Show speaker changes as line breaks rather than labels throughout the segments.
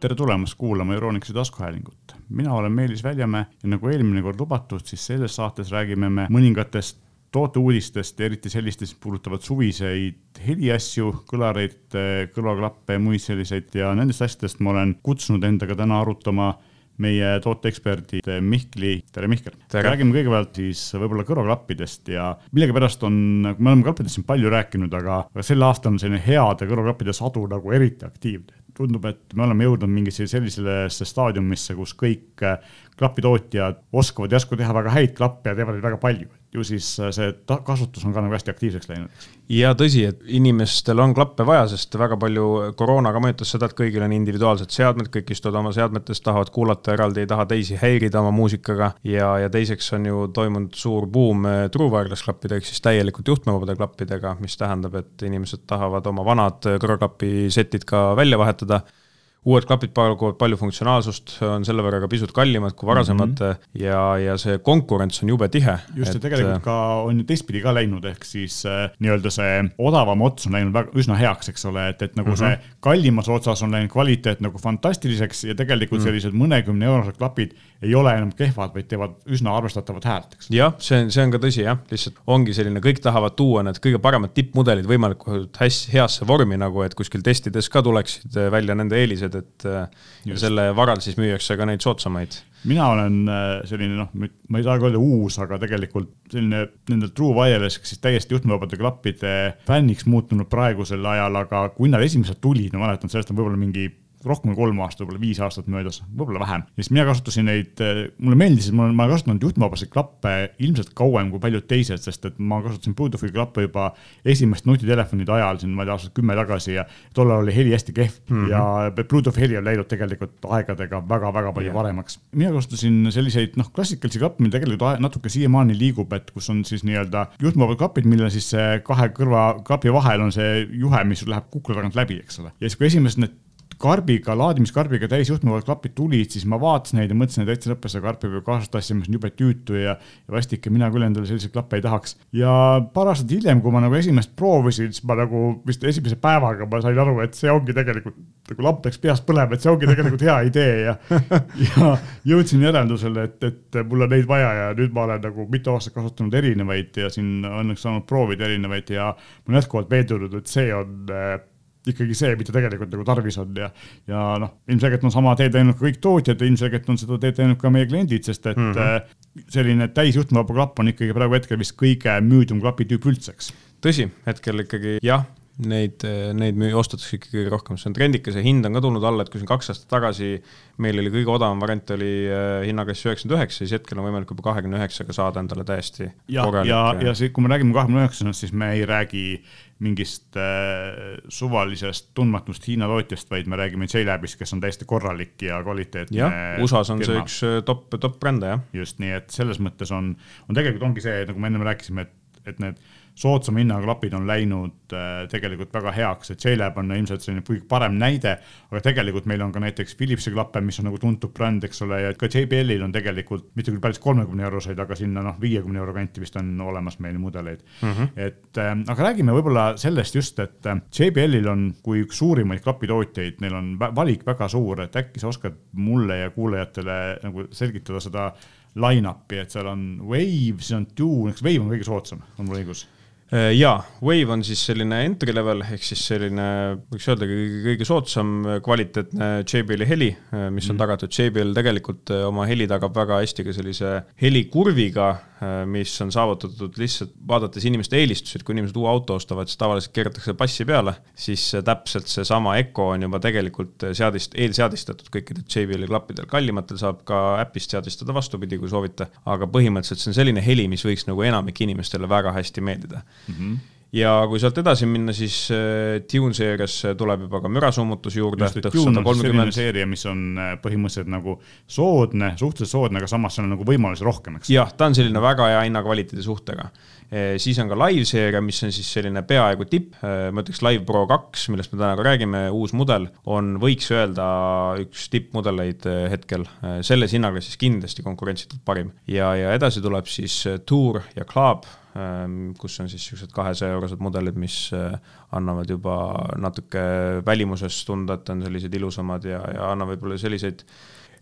tere tulemast kuulama Euronixi taskuhäälingut. mina olen Meelis Väljamäe ja nagu eelmine kord lubatud, siis selles saates räägime me mõningatest tooteuudistest, eriti sellistest, mis puudutavad suviseid heliasju, kõlareid, kõrvaklappe ja muid selliseid ja nendest asjadest ma olen kutsunud endaga täna arutama meie tooteeksperdid Mihkli, tere Mihkel. räägime kõigepealt siis võib-olla kõrvaklappidest ja millegipärast on, me oleme klappidest siin palju rääkinud, aga, aga sel aastal on selline heade kõrvaklappide sadu nagu eriti aktiivne. Tundub, et me oleme jõudnud mingisse sellisesse staadiumisse, kus kõik klapitootjad oskavad järsku teha väga häid klappe ja teevad neid väga palju ju siis äh, see kasutus on ka nagu hästi aktiivseks läinud.
ja tõsi, et inimestel on klappe vaja, sest väga palju koroonaga mõjutas seda, et kõigil on individuaalsed seadmed, kõik istuvad oma seadmetes, tahavad kuulata eraldi, ei taha teisi häirida oma muusikaga. ja, ja teiseks on ju toimunud suur buum äh, true wireless klappide ehk siis täielikult juhtmevabade klappidega, mis tähendab, et inimesed tahavad oma vanad kõrvaklapi setid ka välja vahetada uued klapid pakuvad palju funktsionaalsust, on selle võrra ka pisut kallimad kui varasemad mm -hmm. ja, ja see konkurents on jube tihe.
just, ja tegelikult äh, ka on ju teistpidi ka läinud, ehk siis äh, nii-öelda see odavam ots on läinud väga, üsna heaks, eks ole, et, et nagu mm -hmm. see kallimas otsas on läinud kvaliteet nagu fantastiliseks ja tegelikult mm -hmm. sellised mõnekümne eurosed klapid ei ole enam kehvad, vaid teevad üsna arvestatavat häält, eks.
jah, see on, see on ka tõsi jah, lihtsalt ongi selline, kõik tahavad tuua need kõige paremad tippmudelid võimalikult hästi, heasse vormi nagu, et kuskil testides ka tuleksid välja nende eelised sellised, et äh, Just. selle varal siis müüakse ka neid soodsamaid.
mina olen äh, selline noh, ma ei saagi öelda uus, aga tegelikult selline nende True Wireless ehk siis täiesti juhtmevabade klappide fänniks muutunud praegusel ajal, aga kui nad esimesed tulid, ma mäletan, sellest on võib-olla mingi rohkem kui kolm aastat, võib-olla viis aastat möödas, võib-olla vähem. ja siis mina kasutasin neid, mulle meeldis, ma olen, ma olen kasutanud juhtmevabaseid klappe ilmselt kauem kui paljud teised, sest et ma kasutasin Bluetoothi klappe juba esimest nutitelefonide ajal siin, ma ei tea, aastat kümme tagasi ja tollal oli heli hästi kehv mm -hmm. ja Bluetoothi heli on läinud tegelikult aegadega väga-väga palju yeah. paremaks. mina kasutasin selliseid noh, klassikalisi klappe, mida tegelikult natuke siiamaani liigub, et kus on siis nii-öelda juhtmevabad klapid, millel siis kahe kõrva klapi vahel on see juhe, mis läheb kukla tagant läbi, eks ole. ja siis, kui esimesed need karbiga, laadimiskarbiga täis juhtmevad klapid tulid, siis ma vaatasin neid ja mõtlesin, et täitsa lõppes, aga karbiga kaasas tassima, see on jube tüütu ja, ja vastik ja mina küll endale selliseid klappe ei tahaks. ja paar aastat hiljem, kui ma nagu esimest proovisin, siis ma nagu vist esimese päevaga ma sain aru, et see ongi tegelikult nagu lamp läks peast põlema, et see ongi tegelikult hea idee ja, ja jõudsin järeldusele, et, et mul on neid vaja ja nüüd ma olen nagu mitu aastat kasutanud erinevaid ja siin õnneks saanud proovida erinevaid ja ma olen jätkuvalt veendunud, et see on ikkagi see, mida tegelikult nagu tarvis on ja, ja noh, ilmselgelt on sama teed läinud ka kõik tootjad ja ilmselgelt on seda teed läinud ka meie kliendid, sest et mm -hmm. selline täisjuhtmevaba klapp on ikkagi praegu hetkel vist kõige müüdum klapitüüp üldse, eks.
tõsi, hetkel ikkagi jah, neid, neid ostetakse ikkagi kõige rohkem, see on trendikas ja hind on ka tulnud alla, et kui siin kaks aastat tagasi meil oli kõige odavam variant oli äh, hinnaklass üheksakümmend üheksa, siis hetkel on võimalik juba kahekümne üheksaga saada endale täiesti
ja, korralik. ja, ja, ja see, kui me räägime kahekümne üheksandast, siis me ei räägi mingist äh, suvalisest tundmatust Hiina tootjast, vaid me räägime JLabist, kes on täiesti korralik ja kvaliteetne.
jah, USA-s on firma. see üks äh, top, top brände, jah.
just nii, et selles mõttes on, on tegelikult ongi see, nagu me ennem rääkisime, et, et need soodsama hinnaga klapid on läinud äh, tegelikult väga heaks, et JLab on ilmselt selline kõige parem näide, aga tegelikult meil on ka näiteks Philipsi klappe, mis on nagu tuntud bränd, eks ole, ja ka JBL-il on tegelikult mitte küll päris kolmekümne euroseid, aga sinna noh, viiekümne euro kanti vist on olemas meil mudeleid mm. -hmm. et äh, aga räägime võib-olla sellest just, et äh, JBL-il on kui üks suurimaid klapitootjaid, neil on valik väga suur, et äkki sa oskad mulle ja kuulajatele nagu selgitada seda line-up'i, et seal on Wave, siis on Tune, eks Wave on kõige soodsam, on mul õigus
jaa, Wave on siis selline entry level ehk siis selline, võiks öelda, kõige, kõige soodsam kvaliteetne JBL-i heli, äh, mis on mm. tagatud. JBL tegelikult äh, oma heli tagab väga hästi ka sellise helikurviga, mis on saavutatud lihtsalt vaadates inimeste eelistusi, et kui inimesed uue auto ostavad, siis tavaliselt keeratakse passi peale, siis täpselt seesama Eco on juba tegelikult seadist, eelseadistatud kõikidel JBL-i klappidel. kallimatel saab ka äpist seadistada vastupidi, kui soovite, aga põhimõtteliselt see on selline heli, mis võiks nagu enamik inimestele väga hästi meeldida mm. -hmm ja kui sealt edasi minna, siis äh, Dune seerias tuleb juba ka mürasummutus juurde.
Dune on selline seeria, mis on äh, põhimõtteliselt nagu soodne, suhteliselt soodne, aga samas seal on nagu võimalusi rohkem, eks.
jah, ta on selline väga hea hinna-kvaliteedi suhtega. Äh, siis on ka live seeria, mis on siis selline peaaegu tipp, ma ütleks Live Pro kaks, millest me täna ka räägime, uus mudel, on, võiks öelda, üks tippmudeleid hetkel. selles hinnaklassis kindlasti konkurentsitult parim ja, ja edasi tuleb siis Tour ja Club kus on siis niisugused kahesaja eurosed mudelid, mis äh, annavad juba natuke välimuses tunda, et on sellised ilusamad ja, ja annavad võib-olla selliseid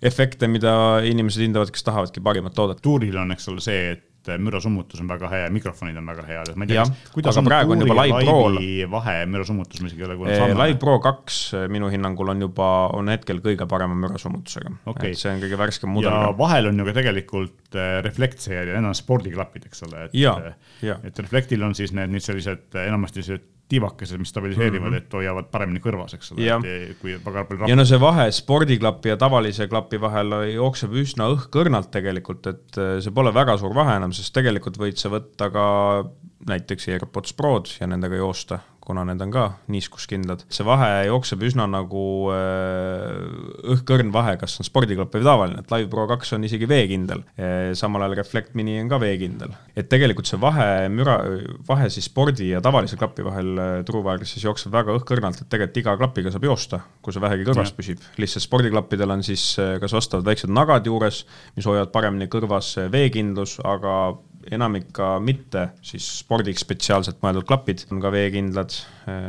efekte, mida inimesed hindavad, kes tahavadki parimat toodet.
tuuril on, eks ole, see, et mürasummutus on väga hea ja mikrofonid on väga head,
et ma ei tea, kuidas on praegu on juba Live Prol.
Vahe mürasummutus, ma isegi ei ole
kuulnud samme. Live Pro kaks minu hinnangul on juba, on hetkel kõige parema mürasummutusega. Okay.. et see on kõige värskem mudel.
ja vahel on ju ka tegelikult äh, reflektseerijad ja need on spordiklapid, eks ole, et, äh, et Reflectil on siis need nüüd sellised enamasti sellised tiivakesed, mis stabiliseerivad mm, -hmm. et hoiavad paremini kõrvas, eks ole,
kui pagar palju rappa. ja no see vahe spordiklapi ja tavalise klapi vahel jookseb üsna õhkõrnalt tegelikult, et äh, see pole väga suur vahe enam, sest tegelikult võid sa võtta ka näiteks AirPods Prod ja nendega joosta, kuna need on ka niiskuskindlad. see vahe jookseb üsna nagu äh, õhkõrn vahe, kas on spordiklapp või tavaline, et Live Pro kaks on isegi veekindel. samal ajal Reflect Mini on ka veekindel. et tegelikult see vahe müra, vahe siis spordi ja tavalise klapi vahel äh, Truewire'is jookseb väga õhkõrnalt, et tegelikult iga klapiga saab joosta, kui see vähegi kõrvas ja. püsib. lihtsalt spordiklappidel on siis äh, kas vastavad väiksed nagad juures, mis hoiavad paremini kõrvas veekindlus, aga enamik ka mitte siis spordiks spetsiaalselt mõeldud klapid on ka veekindlad,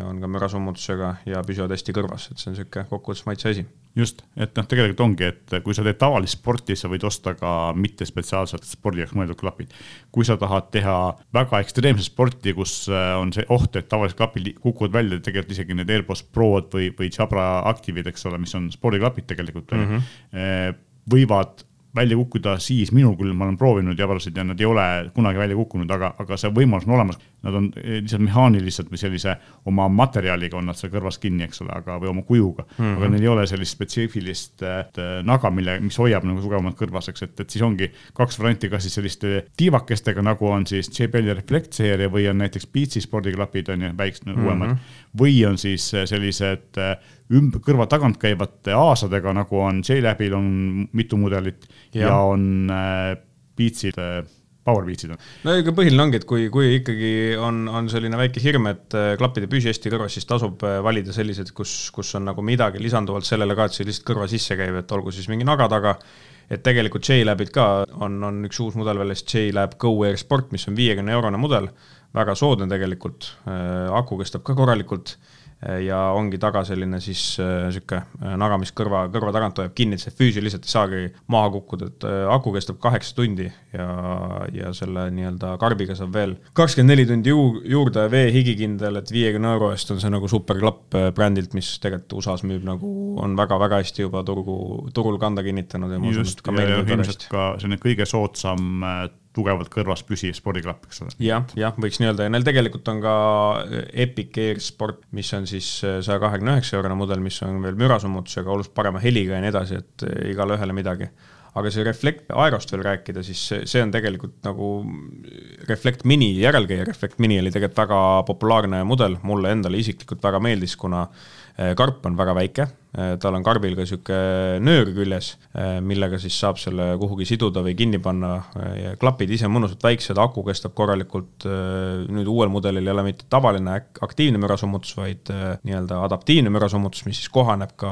on ka mürasummutusega ja püsivad hästi kõrvas, et see on niisugune kokkuvõttes maitse asi.
just, et noh, tegelikult ongi, et kui sa teed tavalist sporti, sa võid osta ka mitte spetsiaalselt spordi jaoks mõeldud klapid. kui sa tahad teha väga ekstreemset sporti, kus äh, on see oht, et tavalised klapid kukuvad välja, tegelikult isegi need AirPods Prod või, või Jabra Active'id, eks ole, mis on spordiklapid tegelikult mm, -hmm. võivad välja kukkuda siis, minul küll, ma olen proovinud jabarasid ja nad ei ole kunagi välja kukkunud, aga, aga see võimalus on olemas. Nad on lihtsalt mehaaniliselt või sellise oma materjaliga on nad seal kõrvas kinni, eks ole, aga, või oma kujuga mm. -hmm. aga neil ei ole sellist spetsiifilist et, naga, mille, mis hoiab nagu tugevamalt kõrvas, eks, et, et siis ongi kaks varianti, kas siis selliste tiivakestega, nagu on siis JBL-i Reflect seeria või on näiteks Beatsi spordiklapid on ju, väiksed mm, -hmm. uuemad. või on siis sellised ümber, kõrva tagant käivate aasadega, nagu on J-Labil on mitu mudelit ja, ja on äh, Beatsid äh, Powerbeatsid on.
no ega põhiline ongi, et kui, kui ikkagi on, on selline väike hirm, et äh, klappid ei püsi hästi kõrvas, siis tasub äh, valida sellised, kus, kus on nagu midagi lisanduvalt sellele ka, et see lihtsalt kõrva sisse käib, et olgu siis mingi naga taga. et tegelikult J-Labid ka on, on üks uus mudel väljas, J-Lab Go Air Sport, mis on viiekümne eurone mudel, väga soodne tegelikult, aku kestab ka korralikult ja ongi taga selline siis äh, naga, mis kõrva, kõrva tagant hoiab kinni, et see füüsiliselt ei saagi maha kukkuda, et äh, aku kestab kaheksa tundi ja, ja selle nii-öelda karbiga saab veel kakskümmend neli tundi ju, juurde vee higikindel, et viiekümne euro eest on see nagu superklapp äh, brändilt, mis tegelikult USA-s müüb nagu, on väga-väga hästi juba turgu, turul kanda kinnitanud ja ma
usun, et ka meil on ilmselt ka selline kõige soodsam tugevalt kõrvas püsiv spordiklapp, eks ole.
jah, jah, võiks nii öelda ja neil tegelikult on ka Epic Air Sport, mis on siis äh, saja kahekümne üheksa eurone mudel, mis on veel mürasummutusega, oluliselt parema heliga ja nii edasi, et äh, igale ühele midagi aga see Reflect Aerost veel rääkida, siis see on tegelikult nagu Reflect Mini järelkäija, Reflect Mini oli tegelikult väga populaarne mudel, mulle endale isiklikult väga meeldis, kuna äh, karp on väga väike Äh, tal on karbil ka niisugune nöör küljes, millega siis saab selle kuhugi siduda või kinni panna. Klapid ise mõnusalt väiksed, aku kestab korralikult. nüüd uuel mudelil ei ole mitte tavaline aktiivne mürasummutus, vaid nii-öelda adaptiivne mürasummutus, mis siis kohaneb ka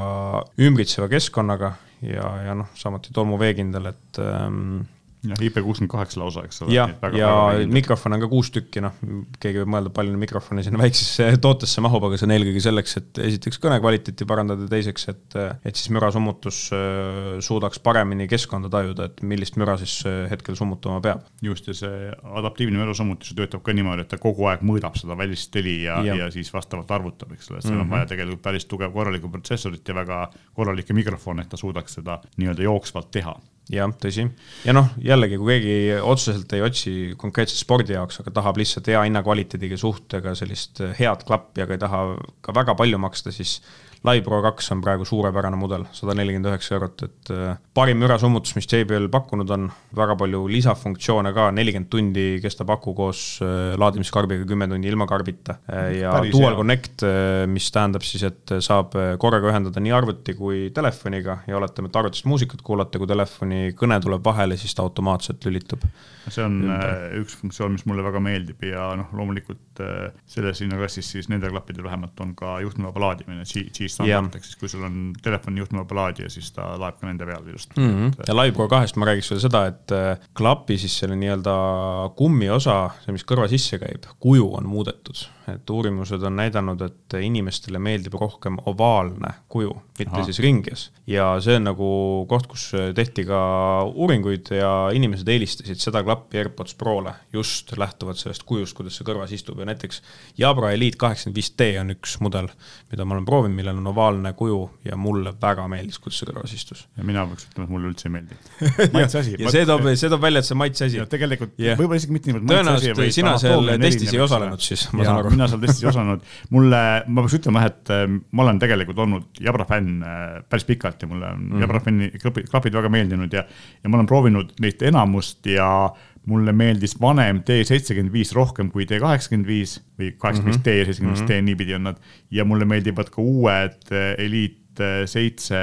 ümbritseva keskkonnaga ja, ja noh, samuti tolmuveekindel, et ähm,
jah, IP kuuskümmend kaheksa lausa, eks ole.
jah, ja, ja mikrofon on ka kuus tükki, noh, keegi võib mõelda, palju mikrofone sinna väiksesse tootesse mahub, aga see on eelkõige selleks, et esiteks kõne kvaliteeti parandada, teiseks, et, et siis mürasummutus äh, suudaks paremini keskkonda tajuda, et millist müra siis äh, hetkel summutama peab.
just, ja see adaptiivne mürasummutus töötab ka niimoodi, et ta kogu aeg mõõdab seda välist heli ja, ja., ja siis vastavalt arvutab, eks ole, et seal mm -hmm. on mhm. vaja tegelikult päris tugev korralikku protsessorit ja väga korralikke mikrofone, et ta suudaks seda nii-öelda jooksvalt teha
jah, tõsi. ja noh, jällegi, kui keegi otseselt ei otsi konkreetselt spordi jaoks, aga tahab lihtsalt hea hinnakvaliteediga suhtega sellist head klappi, aga ei taha ka väga palju maksta, siis Live Pro kaks on praegu suurepärane mudel, sada nelikümmend üheksa eurot, et äh, parim mürasummutus, mis JBL pakkunud on, väga palju lisafunktsioone ka, nelikümmend tundi kestab aku koos äh, laadimiskarbiga, kümme tundi ilma karbita äh, ja Päris Dual hea. Connect, mis tähendab siis, et saab korraga ühendada nii arvuti kui telefoniga ja oletame, et arvutist muusikat kuulata, kui telefoni kõne tuleb vahele, siis ta automaatselt lülitub.
see on ümber. Üks funktsioon, mis mulle väga meeldib ja noh, loomulikult selles hinnaklassis siis nendel klappidel vähemalt on ka juhtmevaba laadimine, G-standard, ehk siis kui sul on telefoni juhtmevaba laadija, siis ta laeb ka nende peale ilusti
mm. -hmm. ja Live Pro kahest ma räägiks veel seda, et äh, klapi siis selle nii-öelda kummiosa, see, mis kõrva sisse käib, kuju on muudetud et uurimused on näidanud, et inimestele meeldib rohkem ovaalne kuju, mitte Aha. siis ringes. ja see on nagu koht, kus tehti ka uuringuid ja inimesed eelistasid seda klappi AirPods Prole just lähtuvalt sellest kujust, kuidas see kõrvas istub ja näiteks Jabra Elite kaheksakümmend viis D on üks mudel, mida ma olen proovinud, millel on ovaalne kuju ja mulle väga meeldis, kuidas see kõrvas istus.
ja mina peaks ütlema, et mulle üldse ei meeldi.
maitse asi. ja see toob, see toob välja, et see on maitse asi.
tegelikult yeah. võib-olla isegi mitte niivõrd maitse
asi. tõenäoliselt sina seal testis ei osalenud siis, ma saan aru
mina seal testis ei osalenud. mulle, ma peaks ütlema jah, et äh, ma olen tegelikult olnud Jabra fänn äh, päris pikalt ja mulle on mm -hmm. Jabra fänni klapid, klapid väga meeldinud ja, ja ma olen proovinud neid enamust ja mulle meeldis vanem D seitsekümmend viis rohkem kui D kaheksakümmend viis või kaheksakümmend viis D ja seitsekümmend viis D, niipidi on nad. ja mulle meeldivad ka uued äh, Elite Elite seitse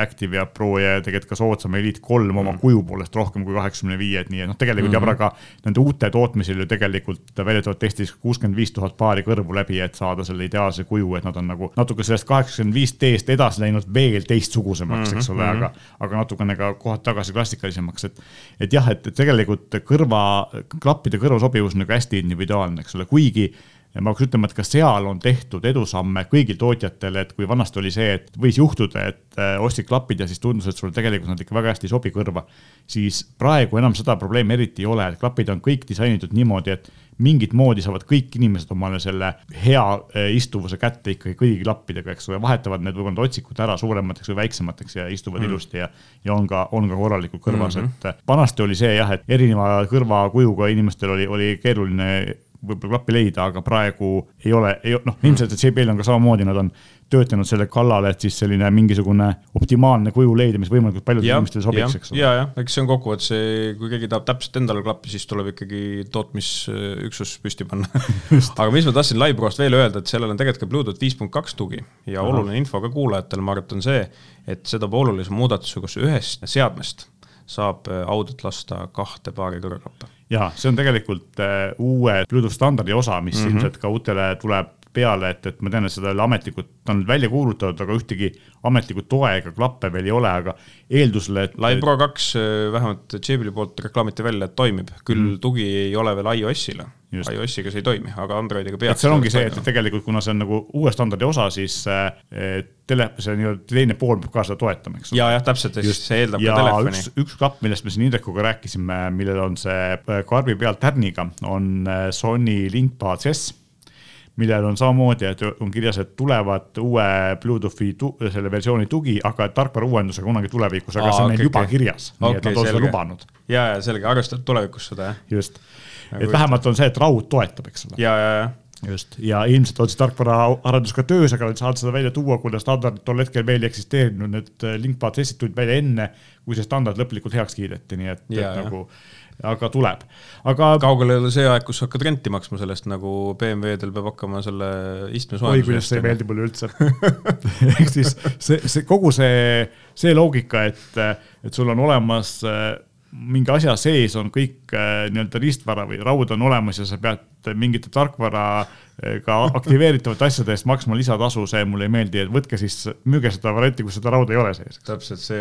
Active ja Pro ja tegelikult ka soodsam Elite kolm oma mm. kuju poolest rohkem kui kaheksakümne viie, et nii, et noh, tegelikult mm -hmm. Jabra ka nende uute tootmisel ju tegelikult väidetavalt testis kuuskümmend viis tuhat paari kõrvu läbi, et saada selle ideaalse kuju, et nad on nagu natuke sellest kaheksakümmend viis D-st edasi läinud veel teistsugusemaks mm, -hmm. eks ole, aga, aga natukene ka kohad tagasi klassikalisemaks, et. et jah, et tegelikult kõrva, klappide kõrvasobivus on nagu hästi individuaalne, eks ole, kuigi ja ma peaks ütlema, et ka seal on tehtud edusamme kõigil tootjatel, et kui vanasti oli see, et võis juhtuda, et äh, ostsid klapid ja siis tundus, et sulle tegelikult nad ikka väga hästi ei sobi kõrva. siis praegu enam seda probleemi eriti ei ole, et klapid on kõik disainitud niimoodi, et mingit moodi saavad kõik inimesed omale selle hea äh, istuvuse kätte ikkagi kõigi klappidega, eks ole, vahetavad need võib-olla need otsikud ära suuremateks või väiksemateks ja istuvad mm. ilusti ja, ja on ka, on ka korralikult kõrvas mm, -hmm. et äh, vanasti oli see jah, et erineva kõrvakujuga inimestel oli, oli keeruline võib-olla klappi leida, aga praegu ei ole, ei noh, ilmselt, et JBL on ka samamoodi, nad on töötanud selle kallale, et siis selline mingisugune optimaalne kuju leida, mis võimalikult paljudele inimestele sobiks, eks
ole. ja, jah, eks see on kokkuvõttes, kui keegi tahab täpselt endale klappi, siis tuleb ikkagi tootmisüksus püsti panna. Aga mis ma tahtsin LiveProst veel öelda, et sellel on tegelikult ka Bluetooth viis punkt kaks tugi. Ja Aha. oluline info ka kuulajatele, ma arvan, et on see, et see toob olulise muudatuse, kus ühest seadmest saab audiot lasta kahte paari kõrvaklappe
ja see on tegelikult äh, uue Bluetooth standardi osa, mis mm -hmm. ilmselt ka uutele tuleb peale, et, et ma tean, et seda ei ole ametlikult, ta on välja kuulutatud, aga ühtegi ametlikku toe ega klappe veel ei ole, aga eeldusel, et.
Live Pro kaks äh, vähemalt Jabil'i poolt reklaamiti välja, et toimib, küll mm. tugi ei ole veel iOS-ile iOS-iga see ei toimi, aga Androidiga peaks.
seal ongi see, et tegelikult kuna see on nagu uue standardi osa, siis äh, tele, see nii-öelda teine pool peab ka seda toetama, eks
ole. ja, jah, täpselt, ehk siis see eeldab ja ka telefoni.
üks, üks klapp, millest me siin Indrekuga rääkisime, millel on see äh, karbi peal tärniga, on äh, Sony Linkpad S millel on samamoodi, et on kirjas, et tulevad uue Bluetoothi selle versiooni tugi, aga tarkvara uuendusega kunagi tulevikus, aga Aa, see on okay, neil juba okay. kirjas, nii okay, et nad on seda lubanud.
ja, ja selge, arvestab tulevikus seda, jah.
just. Et vähemalt on see, et raud toetab, eks ole.
ja, ja, ja.
Just, ja ilmselt on see tarkvaraarendus ka töös, aga nad saavad seda välja tuua, kuna standardid tol hetkel veel ei eksisteerinud, need äh, linkpad testid tulid välja enne, kui see standard lõplikult heaks kiideti, nii et, et nagu aga tuleb, aga.
kaugel ei ole see aeg, kus hakkad renti maksma sellest, nagu BMW-del peab hakkama selle istme soojenduse
oi, kuidas see ei meeldi mulle üldse ehk siis see, see kogu see, see loogika, et, et sul on olemas äh, mingi asja sees on kõik äh, nii-öelda riistvara või raud on olemas ja sa pead mingite tarkvara ka aktiveeritavate asjade eest maksma lisatasu, see mulle ei meeldi, et võtke siis, müüge seda varianti, kus seda rauda ei ole sees.
täpselt see,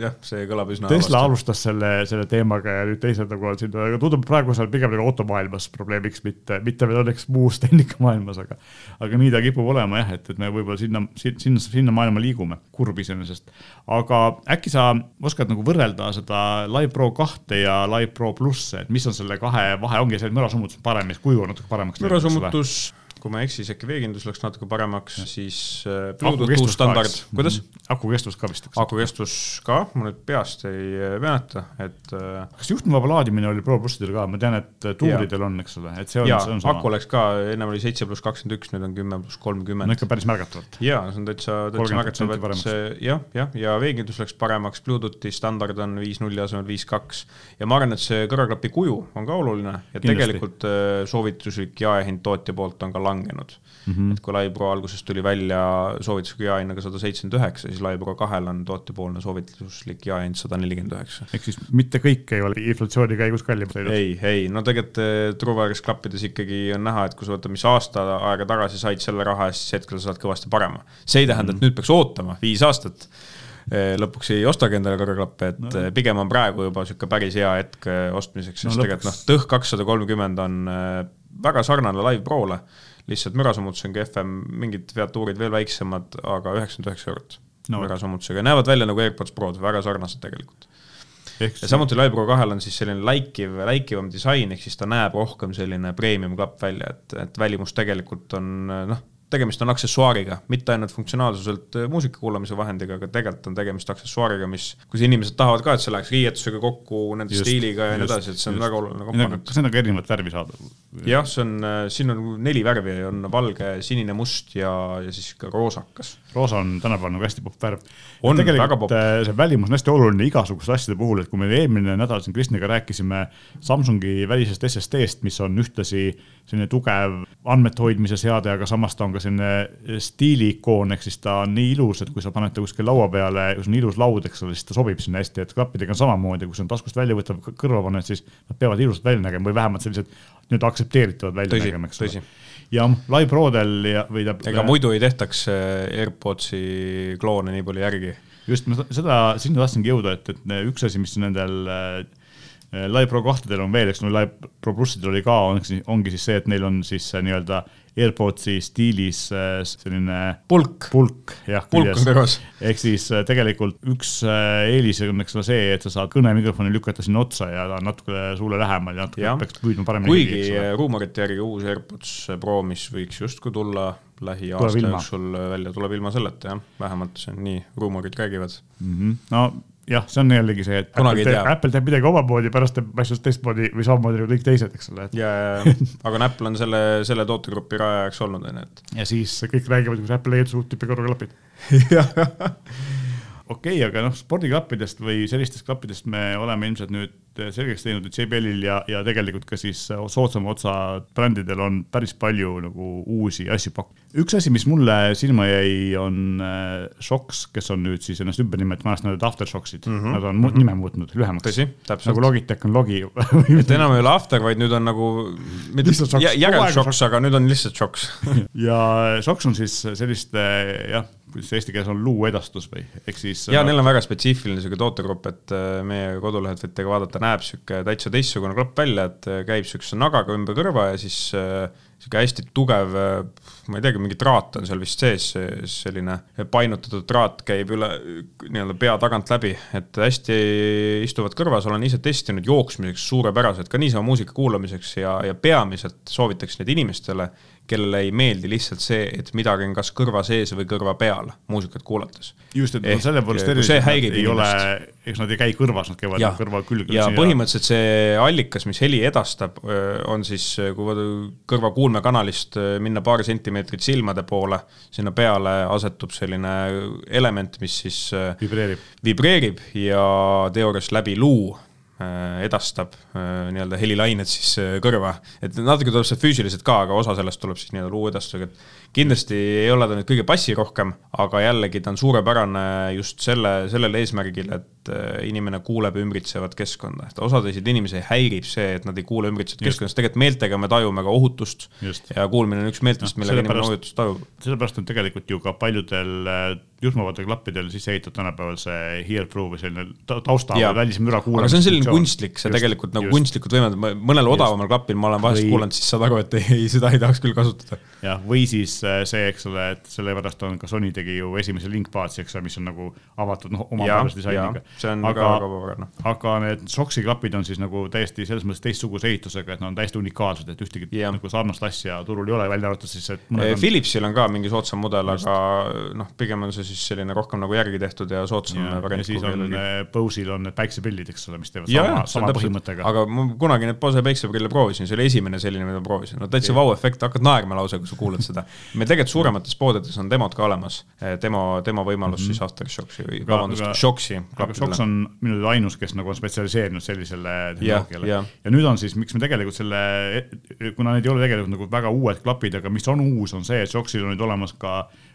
jah, see kõlab üsna
Tesla halvasti. alustas selle, selle teemaga ja nüüd teised nagu on siin, aga tundub praegu seal pigem nagu automaailmas probleemiks, mitte, mitte veel õnneks muus tehnikamaailmas, aga aga nii ta kipub olema jah, et, et me võib-olla sinna, sinna, sinna maailma liigume, kurb iseenesest. aga äkki sa oskad nagu võrrelda seda Live Pro kahte ja Live Pro plusse, et mis on selle kahe vahe, ongi see, et mürasummutus on parem ja kuju on natuke paremaks.
mürasummutus kui ma ei eksi, siis äkki veekindlus läks natuke paremaks, siis äh, Bluetooth uus standard, kuidas?
Mhm. aku kestvus ka vist.
aku kestvus ka, ma nüüd peast ei äh, mäleta, et.
Äh, kas juhtmevaba laadimine oli Pro plussidel ka, ma tean, et tuuridel on, eks ole, et see on, see on
sama. aku läks ka, ennem oli seitse pluss kakskümmend üks, nüüd on kümme pluss kolmkümmend.
no ikka päris märgatavalt.
ja, see on täitsa, täitsa märgatav, et see jah, jah, ja veekindlus läks paremaks, Bluetoothi standard on viis nulli asemel viis kaks. ja ma arvan, et see kõrvaklapi kuju on ka oluline ja Kindlasti. tegelikult soovituslik jaehind tootja poolt on ka langenud mm. -hmm. et kui Pro alguses tuli välja soovitusliku jaehinnaga sada seitsekümmend üheksa, siis Pro kahel on tootjapoolne soovituslik jaehind sada nelikümmend üheksa.
ehk siis mitte kõik ei ole inflatsiooni käigus kallimaks läinud?
ei, ei, no tegelikult eh, Truewire'is klappides ikkagi on näha, et kui sa võtad, mis aasta aega tagasi said selle raha eest, siis hetkel sa saad kõvasti parema. see ei tähenda, et mhm. nüüd peaks ootama viis aastat Eh, lõpuks ei ostagi endale kõrvaklappe, et no. Eh, pigem on praegu juba niisugune päris hea hetk ostmiseks, sest no, tegelikult noh, Tõh kakssada kolmkümmend on väga sarnane Live Prole, lihtsalt mürasummutus on kehvem, mingid featuurid veel väiksemad, aga üheksakümmend üheksa eurot no. mürasummutusega, näevad välja nagu AirPods Prod, väga sarnased tegelikult. Ehk ja samuti Live Pro kahel on siis selline läikiv, läikivam disain, ehk siis ta näeb rohkem selline premium klapp välja, et, et välimus tegelikult on noh tegemist on aksessuaariga, mitte ainult funktsionaalsuselt äh, muusika kuulamise vahendiga, aga tegelikult on tegemist aksessuaariga, mis, kus inimesed tahavad ka, et see läheks riietusega kokku, nende just, stiiliga ja nii edasi, et see on just. väga oluline
komponent. kas need on ka erinevat värvi saada?
jah, see on, äh, siin on neli värvi, on valge, sinine, must ja, ja siis ka roosakas.
roosa on tänapäeval nagu hästi popp värv.
on väga popp.
Äh, see välimus on hästi oluline igasuguste asjade puhul, et kui me eelmine nädal siin Kristiniga rääkisime Samsungi välisest SSD-st, mis on ühtlasi selline tugev andmete hoidmise seade, aga samas ta on ka selline stiiliikoon, ehk siis ta on nii ilus, et kui sa paned ta kuskil laua peale, kui see on ilus laud, eks ole, siis ta sobib sinna hästi, et klappidega on samamoodi, kui sa taskust välja võtad, kõrva paned, siis nad peavad ilusad välja nägema või vähemalt sellised nii-öelda aktsepteeritavad välja tõsi, nägema, eks ole. ja Live Prodel ja, või ta.
ega muidu ei tehtaks äh, AirPodsi kloone nii palju järgi.
just, ma seda, sinna tahtsingi jõuda, et, et üks asi, mis nendel äh, Live Pro kahtedel on veel, eks no Live Pro plussidel oli ka, ongi siis see, et neil on siis nii-öelda AirPodsi stiilis äh, selline
pulk,
pulk, jah.
kõrvas.
ehk siis tegelikult üks eelis on, eks ole, see, et sa saad kõnemikrofoni lükata sinna otsa ja ta on natuke suule lähemal ja natuke ja. peaks püüdma paremini.
kuigi ruumorite järgi uus AirPods Pro, mis võiks justkui tulla lähiaasta jooksul välja, tuleb ilma selleta jah, vähemalt see on nii, ruumorid räägivad
mm. -hmm. no jah, see on jällegi see, et Apple teeb, Apple teeb midagi omamoodi, pärast teeb asjast teistmoodi või samamoodi nagu kõik teised, eks ole.
ja, ja, ja, aga Apple on selle, selle tootegrupi rajajaks olnud, on ju, et.
ja siis kõik räägivad, kuidas Apple leiab suht tüüpi kõrvaklapid okei okay,, aga noh, spordiklappidest või sellistest klappidest me oleme ilmselt nüüd selgeks teinud, et JBL-il ja, ja tegelikult ka siis soodsama otsa brändidel on päris palju nagu uusi asju pakkuda. üks asi, mis mulle silma jäi, on äh, Shocks, kes on nüüd siis ennast ümber nimetanud, vanasti nad olid Aftershocks-id mm, -hmm. nad on -hmm. nime muutnud lühemaks.
tõsi, täpselt.
nagu Logitech on Logi
et enam ei ole After, vaid nüüd on nagu järelshocks, aga nüüd on lihtsalt Shocks
ja Shocks on siis selliste jah kuidas eesti keeles on luuedastus või, ehk siis.
ja neil on väga spetsiifiline sihuke tootegrupp, et äh, meie kodulehelt võite ka vaadata, näeb sihuke täitsa teistsugune klapp välja, et äh, käib sihukese nagaga ümber kõrva ja siis äh, sihuke hästi tugev, ma ei teagi, mingi traat on seal vist sees, selline painutatud traat käib üle nii-öelda pea tagant läbi, et hästi istuvad kõrvas, olen ise testinud jooksmiseks suurepärased, ka niisama muusika kuulamiseks ja, ja peamiselt soovitaks neid inimestele, kellele ei meeldi lihtsalt see, et midagi on kas kõrva sees või kõrva peal muusikat kuulates.
just, et Ehk, selle poolest
erinevad, ei inimest.
ole, eks nad ei käi kõrvas, nad käivad ja, kõrva külge.
ja põhimõtteliselt see allikas, mis heli edastab, on siis, kui kõrva kuulmekanalist minna paari sentimeetrit silmade poole, sinna peale asetub selline element, mis siis
vibreerib,
vibreerib ja teoorias läbi luu edastab äh, nii-öelda helilained siis äh, kõrva, et natuke tuleb see füüsiliselt ka, aga osa sellest tuleb siis nii-öelda luuedastusega, et kindlasti ei ole ta nüüd kõige passirohkem, aga jällegi ta on suurepärane just selle, sellel eesmärgil, et äh, inimene kuuleb ümbritsevat keskkonda, et osadesid inimesi häirib see, et nad ei kuule ümbritsevat keskkonda, sest tegelikult meeltega me tajume ka ohutust just. ja kuulmine on üks meeltest, millega inimene ohutust tajub.
sellepärast on tegelikult ju ka paljudel äh, juhtmevate klappidel sisse ehitatud tänapäeval see hear-through või selline tausta või välise müra kuulamise.
aga see on selline kunstlik, see just, tegelikult nagu just. kunstlikult võimendab, mõnel odavamal klapil ma olen vahest või... kuulanud, siis saad aru, et ei, seda ei tahaks küll kasutada.
jah, või siis see, eks ole, et sellepärast on ka Sony tegi ju esimese Linkbaatsi, eks ole, mis on nagu avatud noh, omapärase disainiga.
see on aga, väga väga noh.
aga need Soxi klapid on siis nagu täiesti selles mõttes teistsuguse ehitusega, et nad on täiesti unikaalsed, et ühtegi ja. nagu sarnast asja turul ei ole, välja arvatud siis, et.
Philipsil on ka mingi soodsam mudel, aga noh, pigem on see siis selline rohkem nagu järgi tehtud ja soodsam variant.
siis on Bose'il on need päikseprillid, eks ole, mis teevad ja, sama, sama põhimõttega.
aga ma kunagi neid Bose päikseprille proovisin, see oli esimene selline, mida ma proovisin, no täitsa vau-efekt, hakkad naerma lausa, kui sa kuulad seda. meil tegelikult suuremates poodides on demod ka olemas, demo, demo võimalus mm -hmm. siis Aftershocksi või vabandust, Shocksi.
aga Shocks on minu teada ainus, kes nagu on spetsialiseerinud sellisele tehnoloogiale ja, ja. ja nüüd on siis, miks me tegelikult selle, kuna need ei ole tegelikult nagu väga uued klapid, aga mis on uus, on see, et Shocksil on nüüd olemas ka OpenCom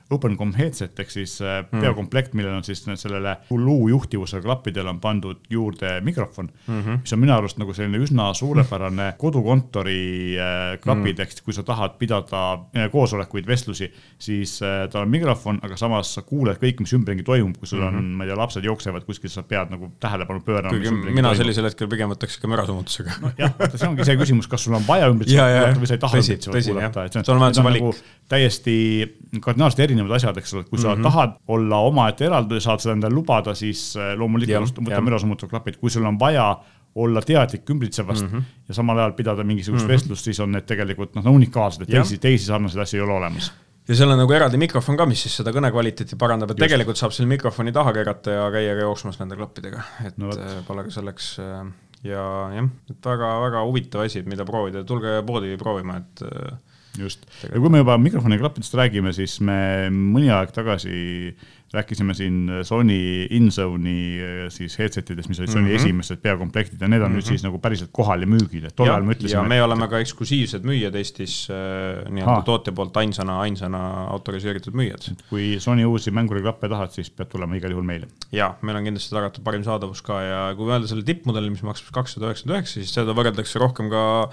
headset ehk siis mm. peokomplekt, millel on siis sellele luu juhtivusega klappidele on pandud juurde mikrofon mm, -hmm. mis on minu arust nagu selline üsna suurepärane kodukontori äh, klapid mm., ehk siis kui sa tahad pidada äh, koosolekuid, vestlusi, siis tal on mikrofon, aga samas sa kuuled kõik, mis ümberringi toimub, kui sul on mm, -hmm. ma ei tea, lapsed jooksevad kuskil, sa pead nagu tähelepanu pöörama.
mina toimub. sellisel hetkel pigem võtaks ikka mürasummutusega
nojah, see ongi see küsimus, kas sul on vaja ümbritsevalt kuulata või sa ei taha ümbritsevalt kuulata, et see on, see on nagu täiesti kardinaalselt erinev erinevad asjad, eks ole, kui mm -hmm. sa tahad olla omaette eraldi, saad seda endale lubada, siis äh, loomulikult võta mürasummutuv klapid, kui sul on vaja olla teadlik ümbritsevast mm -hmm. ja samal ajal pidada mingisugust mm -hmm. vestlust, siis on need tegelikult noh, unikaalsed, et teisi, teisi sarnaseid asju ei ole olemas
ja seal on nagu eraldi mikrofon ka, mis siis seda kõne kvaliteeti parandab, et Just. tegelikult saab selle mikrofoni taha keerata ja käia ka jooksmas nende klappidega, et no, äh, pole ka selleks äh, ja jah, et väga-väga huvitav asi, mida proovida, tulge poodi proovima, et
just, ja kui me juba mikrofoni klappidest räägime, siis me mõni aeg tagasi rääkisime siin Sony InZone'i eh, siis headset idest, mis olid Sony mm -hmm. esimesed peakomplektid ja need on mm -hmm. nüüd mhm. siis nagu päriselt kohal ja müügil, et tol ajal me ütlesime.
ja me oleme ka eksklusiivsed müüjad Eestis äh, nii-öelda tootja poolt ainsana, ainsana autoriseeritud müüjad.
kui Sony uusi mänguriklappe tahad, siis pead tulema igal juhul meile.
ja meil on kindlasti tagatud parim saadavus ka ja kui mõelda selle tippmudeli, mis maksab kakssada üheksakümmend üheksa, siis seda võrreldakse rohkem ka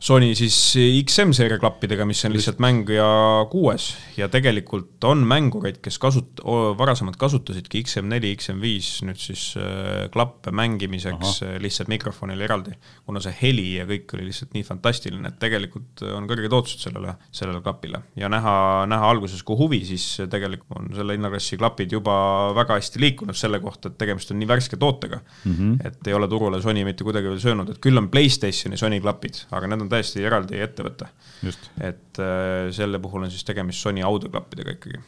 Sony siis XM-seeria klappidega, mis on lihtsalt mängija kuues ja tegelikult on mängureid, kes kasut-, varasemalt kasutasidki XM4, XM5 nüüd siis äh, klappe mängimiseks Aha. Äh, lihtsalt mikrofonil eraldi. kuna see heli ja kõik oli lihtsalt nii fantastiline, et tegelikult on kõrged ootused sellele, sellele klapile ja näha, näha alguses kui huvi, siis tegelikult on selle hinnaklassi klapid juba väga hästi liikunud selle kohta, et tegemist on nii värske tootega mm, -hmm. et ei ole turule Sony mitte kuidagi veel söönud, et küll on Playstationi Sony klapid, aga need on täiesti eraldi ettevõte. et äh, selle puhul on siis tegemist Sony audioklappidega ikkagi.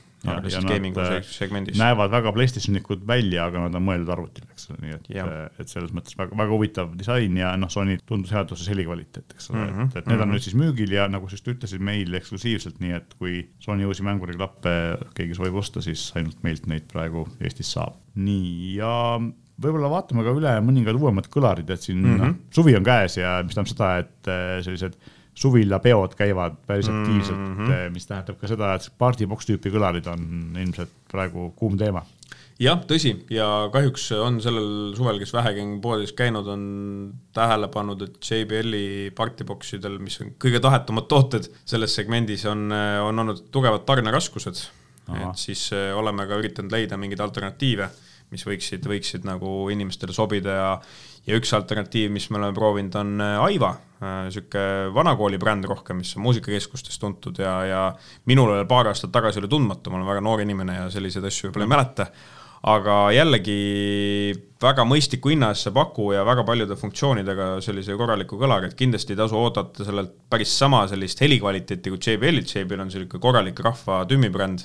äh,
näevad väga PlayStationikud välja, aga nad on mõeldud arvutile, eks ole, nii et, äh, et selles mõttes väga, väga huvitav disain ja noh, Sony tundus headuses helikvaliteet, eks ole mm, -hmm, et, et need mm -hmm. on nüüd siis müügil ja nagu sa just ütlesid, meil eksklusiivselt, nii et kui Sony uusi mänguriklappe keegi soovib osta, siis ainult meilt neid praegu Eestis saab. nii, ja võib-olla vaatame ka üle mõningad uuemad kõlarid, et siin mm -hmm. suvi on käes ja mis tähendab seda, et äh, sellised suvilapeod käivad päris aktiivselt mm, -hmm. mis tähendab ka seda, et partybox tüüpi kõlarid on ilmselt praegu kuum teema.
jah, tõsi, ja kahjuks on sellel suvel, kes vähegi on poodides käinud, on tähele pannud, et JBL-i partyboxidel, mis on kõige tahetumad tooted selles segmendis, on, on olnud tugevad tarneraskused. et siis äh, oleme ka üritanud leida mingeid alternatiive mis võiksid, võiksid nagu inimestele sobida ja ja üks alternatiiv, mis me oleme proovinud, on äh, Aiva, niisugune äh, vanakooli bränd rohkem, mis on muusikakeskustes tuntud ja, ja minul veel paar aastat tagasi oli tundmatu, ma olen väga noor inimene ja selliseid asju võib-olla ei mäleta, aga jällegi väga mõistliku hinna eest see paku ja väga paljude funktsioonidega sellise korraliku kõlari, et kindlasti ei tasu oodata sellelt päris sama sellist helikvaliteeti kui JBL-il, JBL on niisugune korralik rahva tümmibränd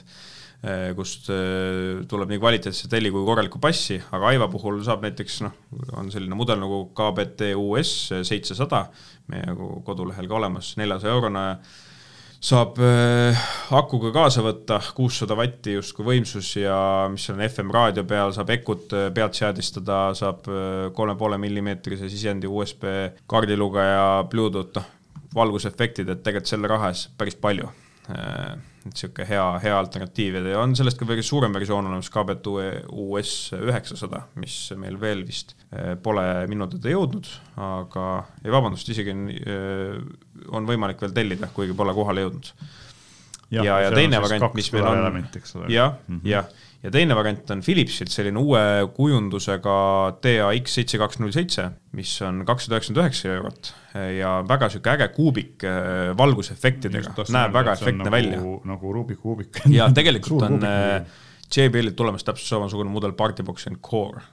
kust eh, tuleb nii kvaliteetset heli kui korralikku bassi, aga Aiva puhul saab näiteks noh, on selline mudel nagu KBT US seitsesada, meie kodulehel ka olemas, neljasaja eurone, saab äh, akuga kaasa võtta, kuussada vatti justkui võimsus ja mis on FM raadio peal, saab Ecut pealt seadistada, saab kolme poole millimeetrise sisendi USB kaardilugeja, Bluetooth, noh, valgusefektid, et tegelikult selle raha eest päris palju et niisugune hea, hea alternatiiv ja on sellest ka veidi suurem versioon olemas, KBT US üheksasada, mis meil veel vist eh, pole minu teada jõudnud, aga ei vabandust, isegi on, eh, on võimalik veel tellida, kuigi pole kohale jõudnud. ja, ja, ja teine variant, mis meil on, jah, mhm. jah ja teine variant on Philipsilt selline uue kujundusega TAX seitse kaks null seitse, mis on kakssada üheksakümmend üheksa eurot. Ja väga sihuke äge kuubik äh, valgusefektidega, näeb väga efektne nagu, välja.
nagu Rubik kuubik.
ja tegelikult on äh, JBL-ilt tulemas täpselt samasugune mudel Partybox and Core.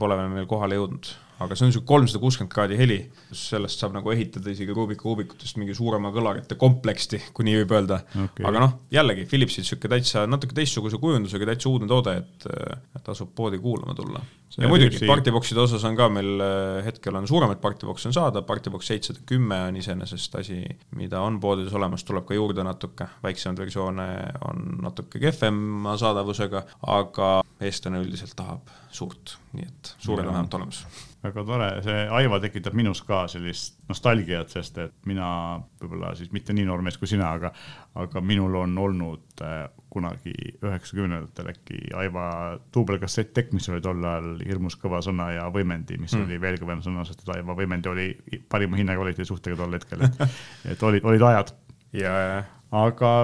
Pole veel meil kohale jõudnud aga see on niisugune kolmsada kuuskümmend kraadi heli, sellest saab nagu ehitada isegi Rubika kuubikutest mingi suurema kõlarite komplekti, kui nii võib öelda. Okay.. aga noh, jällegi Philipsil niisugune täitsa natuke teistsuguse kujundusega, täitsa uudne toode, et, tasub poodi kuulama tulla. ja muidugi, partibokside osas on ka meil äh, hetkel on suuremaid partibokse on saada, partiboks seitsesada kümme on iseenesest asi, mida on poodides olemas, tuleb ka juurde natuke, väiksemaid versioone on natuke kehvema saadavusega, aga eestlane üldiselt tahab suurt, nii et suured on vähemalt olemas
väga tore, see Aiva tekitab minus ka sellist nostalgiat, sest et mina võib-olla siis mitte nii noor mees kui sina, aga, aga minul on olnud äh, kunagi üheksakümnendatel äkki Aiva duubelkassetttekk, mis oli tol ajal hirmus kõva sõna ja võimendi, mis mm. oli veel kõvem sõna, sest et Aiva võimendi oli parima hinnakvaliteedi suhtega tol hetkel, et, et olid, olid ajad.
ja, ja.
aga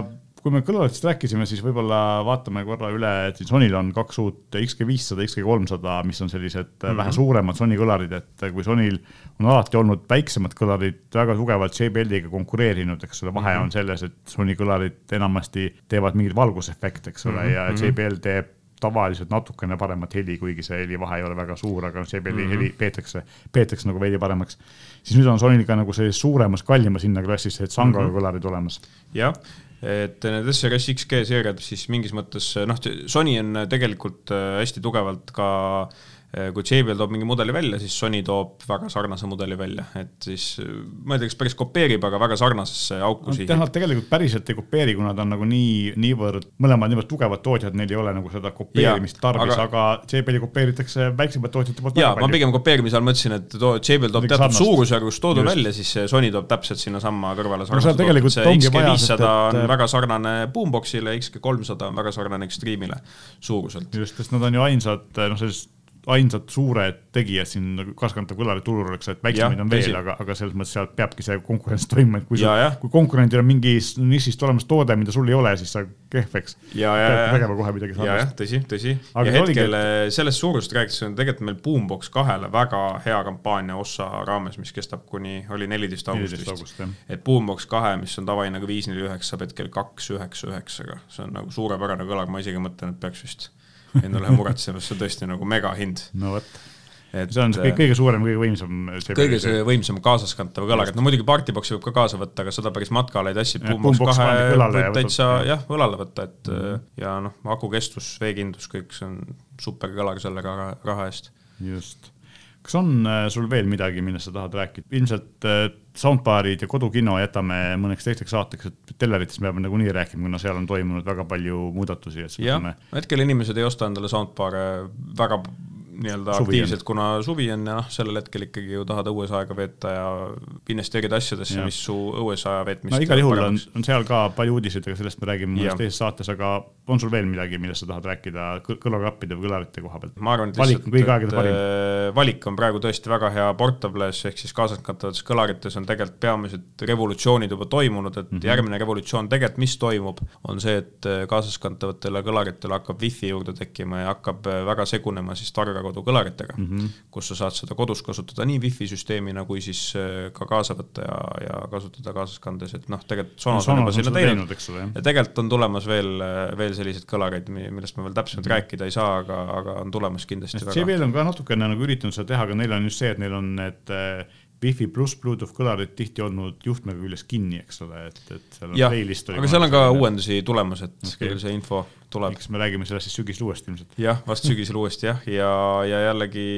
kui me kõlaritest rääkisime, siis võib-olla vaatame korra üle, et siis Sonyl on kaks uut XG500, XG300, mis on sellised mm -hmm. vähe suuremad Sony kõlarid, et kui Sonyl on alati olnud väiksemad kõlarid väga tugevalt JBL-iga konkureerinud, eks ole, vahe mm -hmm. on selles, et Sony kõlarid enamasti teevad mingeid valgusefekte, eks ole mm, -hmm. ja mhm. JBL teeb tavaliselt natukene paremat heli, kuigi see helivahe ei ole väga suur, aga JBL-i mm -hmm. heli peetakse, peetakse nagu veidi paremaks. siis nüüd on Sonyl ka nagu sellises suuremas, kallimas hinnaklassis need Sangaga mm -hmm. kõlarid olemas.
jah et need SRS XG seeriad siis mingis mõttes noh, Sony on tegelikult äh, hästi tugevalt ka äh, kui JBL toob mingi mudeli välja, siis Sony toob väga sarnase mudeli välja, et siis äh, ma ei tea, kas päris kopeerib, aga väga sarnasesse auku
sihib. Nad tegelikult päriselt ei kopeeri, kuna ta on nagu nii, niivõrd, mõlemad niivõrd tugevad tootjad, neil ei ole nagu seda kopeerimist tarvis, aga, aga JBL-i kopeeritakse väiksemate tootjate poolt.
jaa, ma pigem kopeerimise all mõtlesin, et too, JBL toob teatud suurusjärgus toodu välja, siis Sony toob täpselt sinnasamma kõrvale sarnase
no, toodu. see
XG500 on väga sarnane Boomboxile, XG300 on väga sarnane Extreme'ile suuruselt.
just, sest nad on ju ainsad, noh, sellised ainsad suured tegijad siin nagu kaaskantava kõlari turul, eks, et väiksemaid on veel, aga, aga selles mõttes sealt peabki see konkurents toimuma, et kui, kui konkurendil on mingis nišist olemas toode, mida sul ei ole, siis sa kehv, eks.
pead
tegema kohe midagi
sarnast. tõsi, tõsi. ja hetkel oligi... Eh, sellest suurusest rääkides on tegelikult meil Boombox kahele väga hea kampaania ossa raames, mis kestab kuni, oli neliteist august vist. et Boombox kahe, mis on tavahinnaga viis neli üheksa, saab hetkel kaks üheksa üheksaga, see on nagu suurepärane kõlar, ma isegi mõtlen, et peaks vist endale muretsema, see on tõesti nagu megahind.
no vot et see on see kõige, kõige suurem, kõige võimsam.
kõige see võimsam kaasaskantav kõlar, et no muidugi Partiboxi võib ka kaasa võtta, aga seda päris matkale ei tassi. Võib täitsa jah, õlale võtta, et mm ja noh, akukestus, veekindlus, kõik see on super kõlar selle raha eest.
just kas on äh, sul veel midagi, millest sa tahad rääkida? ilmselt äh, soundbaarid ja kodukino jätame mõneks teiseks saateks, et telleritest me peame nagunii rääkima, kuna seal on toimunud väga palju muudatusi.
jah, hetkel inimesed ei osta endale soundbaare väga nii-öelda aktiivselt, kuna suvi on ja noh, sellel hetkel ikkagi ju tahad õues aega veeta ja investeerida asjadesse, mis su õues aja veetmist
no igal juhul on, on seal ka palju uudiseid, aga sellest me räägime mõnes teises saates, aga on sul veel midagi, millest sa tahad rääkida kõlaklappide või kõlarite koha pealt?
ma arvan, et valik on kõigi aegade parim. Äh, valik on praegu tõesti väga hea, portables ehk siis kaasaskantavates kõlarites on tegelikult peamised revolutsioonid juba toimunud, et mm -hmm. järgmine revolutsioon tegelikult, mis toimub, on see, et äh, kaasaskantavatele kõlaritele hakkab wifi juurde tekkima ja hakkab äh, väga segunema siis targa kodukõlaritega mm, -hmm. kus sa saad seda kodus kasutada nii wifi süsteemina kui siis äh, ka kaasa võtta ja, ja kasutada kaasas kandes, et noh, tegelikult Sonos on juba sinna teinud, teinud ja tegelikult on tulemas veel, äh, veel selliseid kõlareid, millest ma veel täpsemalt mm -hmm. rääkida ei saa, aga, aga on tulemas kindlasti.
JBL on ka natukene nagu üritanud seda teha, aga neil on just see, et neil on need äh, Wi-Fi pluss Bluetooth kõlarid tihti olnud juhtmega küljes kinni, eks ole, et, et
seal on jah, aga seal on ka uuendusi tulemas, et okay. küll see info tuleb.
eks me räägime sellest siis sügisel uuesti ilmselt.
jah, vast sügisel uuesti jah, ja, ja jällegi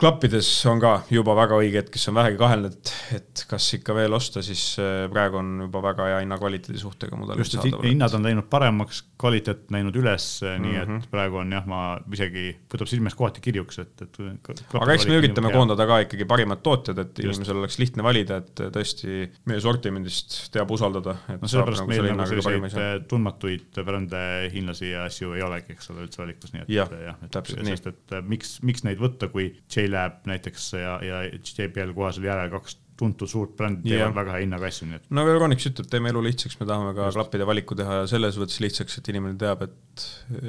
klappides on ka juba väga õige hetk, kes on vähegi kahelnud, et, kas ikka veel osta, siis äh, praegu on juba väga hea hinna-kvaliteedi suhtega mudelid
just, et hinnad on läinud paremaks, kvaliteet läinud üles mm, -hmm. nii et mhm. praegu on jah, ma isegi, võtab silmes kohati kirjuks, et, et
aga eks me üritame koondada ka ikkagi parimad tootjad, et just. inimesel oleks lihtne valida, et tõesti meie sortimendist teab usaldada.
no sellepärast meil nagu selliseid tundmatuid brände, hiinlasi ja asju ei olegi, eks ole, üldse valikus, nii et
jah ja, et, täpselt
sest et miks, miks neid võtta, kui J Lab näiteks ja, ja JBL kohe seal järel kaks tuntud suurt brändi teevad yeah. väga hea hinnaga asju, nii et.
no Euronics ütleb, teeme elu lihtsaks, me tahame ka Just. klappide valiku teha selles mõttes lihtsaks, et inimene teab, et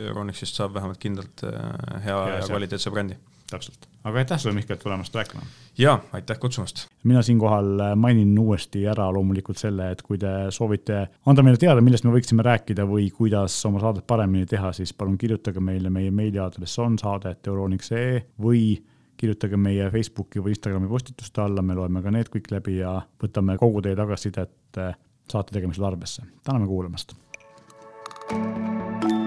Euronixist saab vähemalt kindlalt äh, hea ja, ja kvaliteetse brändi
täpselt, aga aitäh sulle, Mihkel, tulemast rääkima.
ja aitäh kutsumast.
mina siinkohal mainin uuesti ära loomulikult selle, et kui te soovite anda meile teada, millest me võiksime rääkida või kuidas oma saadet paremini teha, siis palun kirjutage meile, meie meiliaadress on saade.euroniks.ee või kirjutage meie Facebooki või Instagrami postituste alla, me loeme ka need kõik läbi ja võtame kogu teie tagasisidet eh, saate tegemisel arvesse. täname kuulamast. thank you